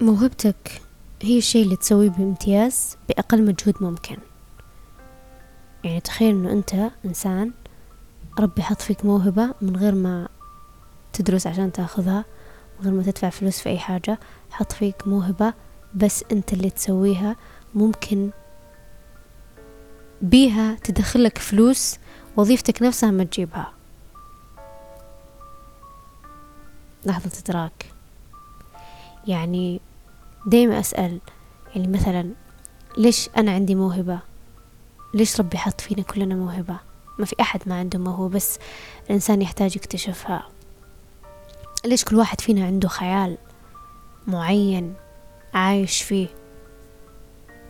موهبتك هي الشيء اللي تسويه بامتياز بأقل مجهود ممكن. يعني تخيل إنه أنت إنسان ربي حط فيك موهبة من غير ما تدرس عشان تاخذها من غير ما تدفع فلوس في أي حاجة حط فيك موهبة بس أنت اللي تسويها ممكن بيها تدخلك فلوس وظيفتك نفسها ما تجيبها. لحظة إدراك. يعني دايما أسأل يعني مثلا ليش أنا عندي موهبة؟ ليش ربي حط فينا كلنا موهبة؟ ما في أحد ما عنده موهبة بس الإنسان يحتاج يكتشفها. ليش كل واحد فينا عنده خيال معين عايش فيه؟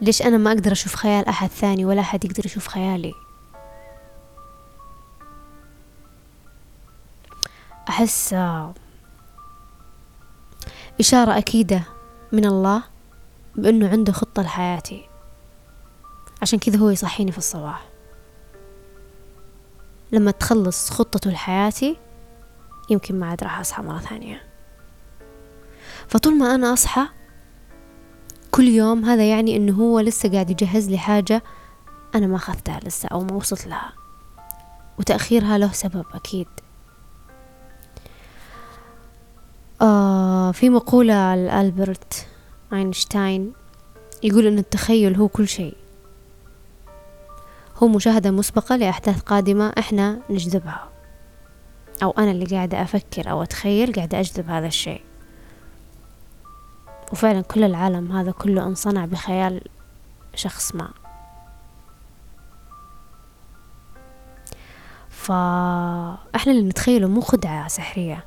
ليش أنا ما أقدر أشوف خيال أحد ثاني ولا أحد يقدر يشوف خيالي؟ أحس آه، إشارة أكيدة من الله بأنه عنده خطة لحياتي. عشان كذا هو يصحيني في الصباح. لما تخلص خطته لحياتي يمكن ما عاد راح أصحى مرة ثانية. فطول ما أنا أصحى كل يوم هذا يعني إنه هو لسه قاعد يجهز لي حاجة أنا ما أخذتها لسه أو ما وصلت لها. وتأخيرها له سبب أكيد. آه في مقولة لألبرت أينشتاين يقول أن التخيل هو كل شيء. هو مشاهدة مسبقة لأحداث قادمة إحنا نجذبها. أو أنا اللي قاعدة أفكر أو أتخيل قاعدة أجذب هذا الشيء. وفعلا كل العالم هذا كله انصنع بخيال شخص ما. فإحنا اللي نتخيله مو خدعة سحرية.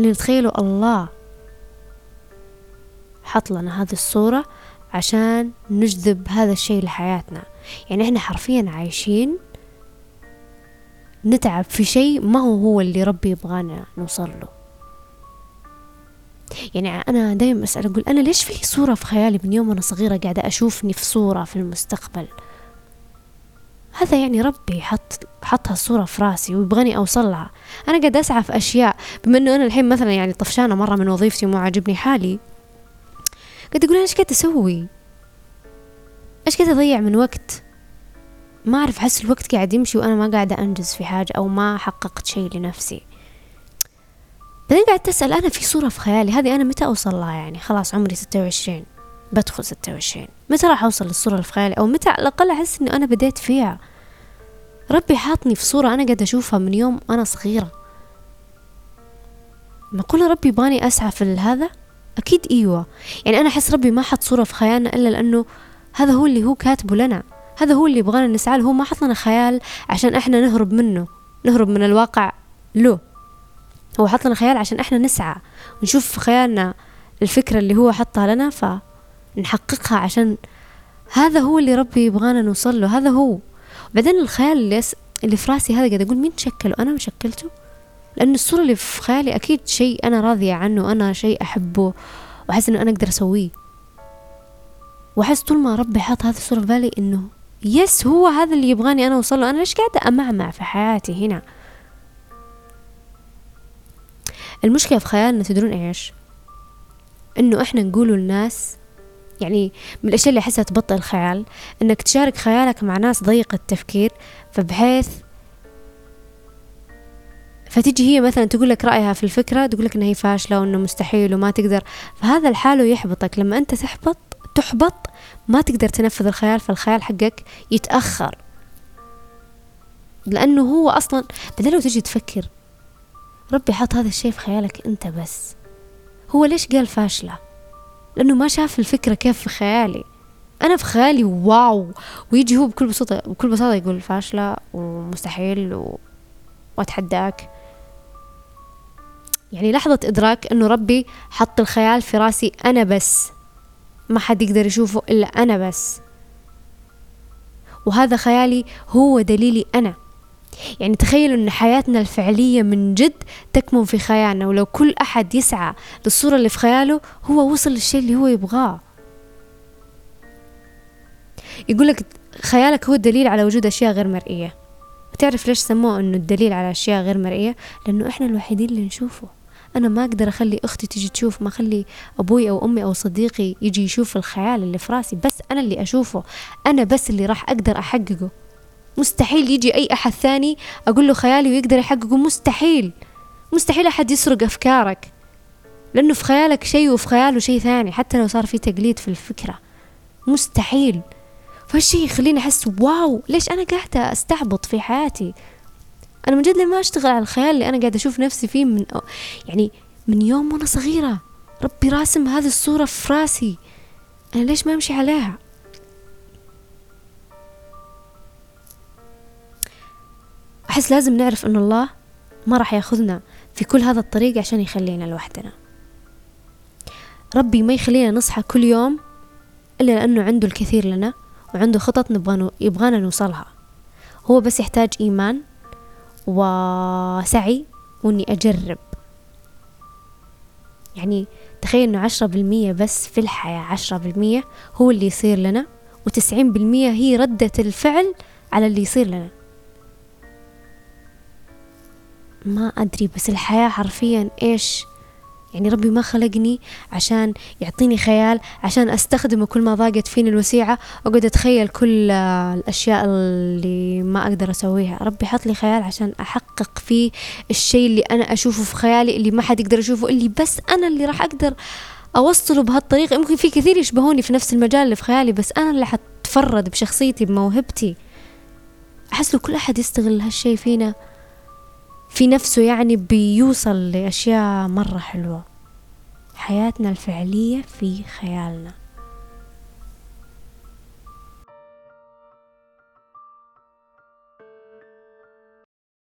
اللي نتخيله الله حط لنا هذه الصورة عشان نجذب هذا الشيء لحياتنا. يعني إحنا حرفيا عايشين نتعب في شيء ما هو هو اللي ربي يبغانا نوصل له. يعني أنا دايما أسأل أقول أنا ليش في صورة في خيالي من يوم وأنا صغيرة قاعدة أشوفني في صورة في المستقبل؟ هذا يعني ربي حط حط هالصورة في راسي ويبغاني أوصل لها أنا قاعد أسعى في أشياء بما إنه أنا الحين مثلا يعني طفشانة مرة من وظيفتي ومو عاجبني حالي قاعد أقول أنا إيش قاعد أسوي؟ إيش قاعد أضيع من وقت؟ ما أعرف أحس الوقت قاعد يمشي وأنا ما قاعدة أنجز في حاجة أو ما حققت شيء لنفسي. بعدين قاعد تسأل أنا في صورة في خيالي هذه أنا متى أوصل لها يعني؟ خلاص عمري ستة وعشرين. بدخل ستة وعشرين. متى راح أوصل للصورة خيالي أو متى على الأقل أحس إنه أنا بديت فيها؟ ربي حاطني في صورة أنا قاعدة أشوفها من يوم أنا صغيرة. معقولة ربي يبغاني أسعى في هذا؟ أكيد إيوة. يعني أنا أحس ربي ما حط صورة في خيالنا إلا لأنه هذا هو اللي هو كاتبه لنا. هذا هو اللي يبغانا نسعى له. هو ما حط لنا خيال عشان إحنا نهرب منه. نهرب من الواقع له. هو حط لنا خيال عشان إحنا نسعى. ونشوف في خيالنا الفكرة اللي هو حطها لنا فنحققها عشان هذا هو اللي ربي يبغانا نوصل له هذا هو. بعدين الخيال اللي, أس... اللي في رأسي هذا قاعد أقول مين شكله؟ أنا شكلته؟ لأن الصورة اللي في خيالي أكيد شيء أنا راضية عنه أنا شيء أحبه وأحس إنه أنا أقدر أسويه. وأحس طول ما ربي حاط هذه الصورة في بالي إنه يس هو هذا اللي يبغاني أنا أوصل له. أنا ليش قاعدة أمعمع في حياتي هنا؟ المشكلة في خيالنا تدرون إيش؟ إنه إحنا نقوله للناس يعني من الأشياء اللي أحسها تبطئ الخيال إنك تشارك خيالك مع ناس ضيقة التفكير فبحيث فتجي هي مثلا تقول لك رأيها في الفكرة تقول لك إن هي فاشلة وإنه مستحيل وما تقدر فهذا الحاله يحبطك. لما أنت تحبط تحبط ما تقدر تنفذ الخيال فالخيال حقك يتأخر. لأنه هو أصلا بعدين لو تجي تفكر ربي حط هذا الشيء في خيالك أنت بس. هو ليش قال فاشلة؟ لأنه ما شاف الفكرة كيف في خيالي. أنا في خيالي واو. ويجي هو بكل بساطة بكل بساطة يقول فاشلة ومستحيل و... وأتحداك. يعني لحظة إدراك أنه ربي حط الخيال في راسي أنا بس. ما حد يقدر يشوفه إلا أنا بس. وهذا خيالي هو دليلي أنا. يعني تخيلوا أن حياتنا الفعلية من جد تكمن في خيالنا ولو كل أحد يسعى للصورة اللي في خياله هو وصل للشيء اللي هو يبغاه. يقول لك خيالك هو الدليل على وجود أشياء غير مرئية. تعرف ليش سموه أنه الدليل على أشياء غير مرئية؟ لأنه إحنا الوحيدين اللي نشوفه. أنا ما أقدر أخلي أختي تجي تشوف ما أخلي أبوي أو أمي أو صديقي يجي يشوف الخيال اللي في راسي بس أنا اللي أشوفه. أنا بس اللي راح أقدر أحققه. مستحيل يجي أي أحد ثاني أقول له خيالي ويقدر يحققه. مستحيل. مستحيل أحد يسرق أفكارك. لأنه في خيالك شيء وفي خياله شيء ثاني حتى لو صار في تقليد في الفكرة. مستحيل. فهالشي يخليني أحس واو ليش أنا قاعدة أستعبط في حياتي؟ أنا من جد لما أشتغل على الخيال اللي أنا قاعدة أشوف نفسي فيه من يعني من يوم وأنا صغيرة. ربي راسم هذه الصورة في راسي. أنا ليش ما أمشي عليها؟ أحس لازم نعرف أن الله ما راح يأخذنا في كل هذا الطريق عشان يخلينا لوحدنا. ربي ما يخلينا نصحى كل يوم إلا لأنه عنده الكثير لنا وعنده خطط نبغى يبغانا نوصلها. هو بس يحتاج إيمان وسعي وإني أجرب. يعني تخيل إنه عشرة بالمية بس في الحياة عشرة بالمية هو اللي يصير لنا وتسعين بالمية هي ردة الفعل على اللي يصير لنا. ما أدري بس الحياة حرفيا إيش؟ يعني ربي ما خلقني عشان يعطيني خيال عشان أستخدمه كل ما ضاقت فيني الوسيعة. أقعد أتخيل كل الأشياء اللي ما أقدر أسويها. ربي حط لي خيال عشان أحقق فيه الشيء اللي أنا أشوفه في خيالي اللي ما حد يقدر يشوفه اللي بس أنا اللي راح أقدر أوصله بهالطريقة. يمكن في كثير يشبهوني في نفس المجال اللي في خيالي بس أنا اللي حتفرد بشخصيتي بموهبتي. أحس لو كل أحد يستغل هالشي فينا في نفسه يعني بيوصل لأشياء مرة حلوة. حياتنا الفعلية في خيالنا.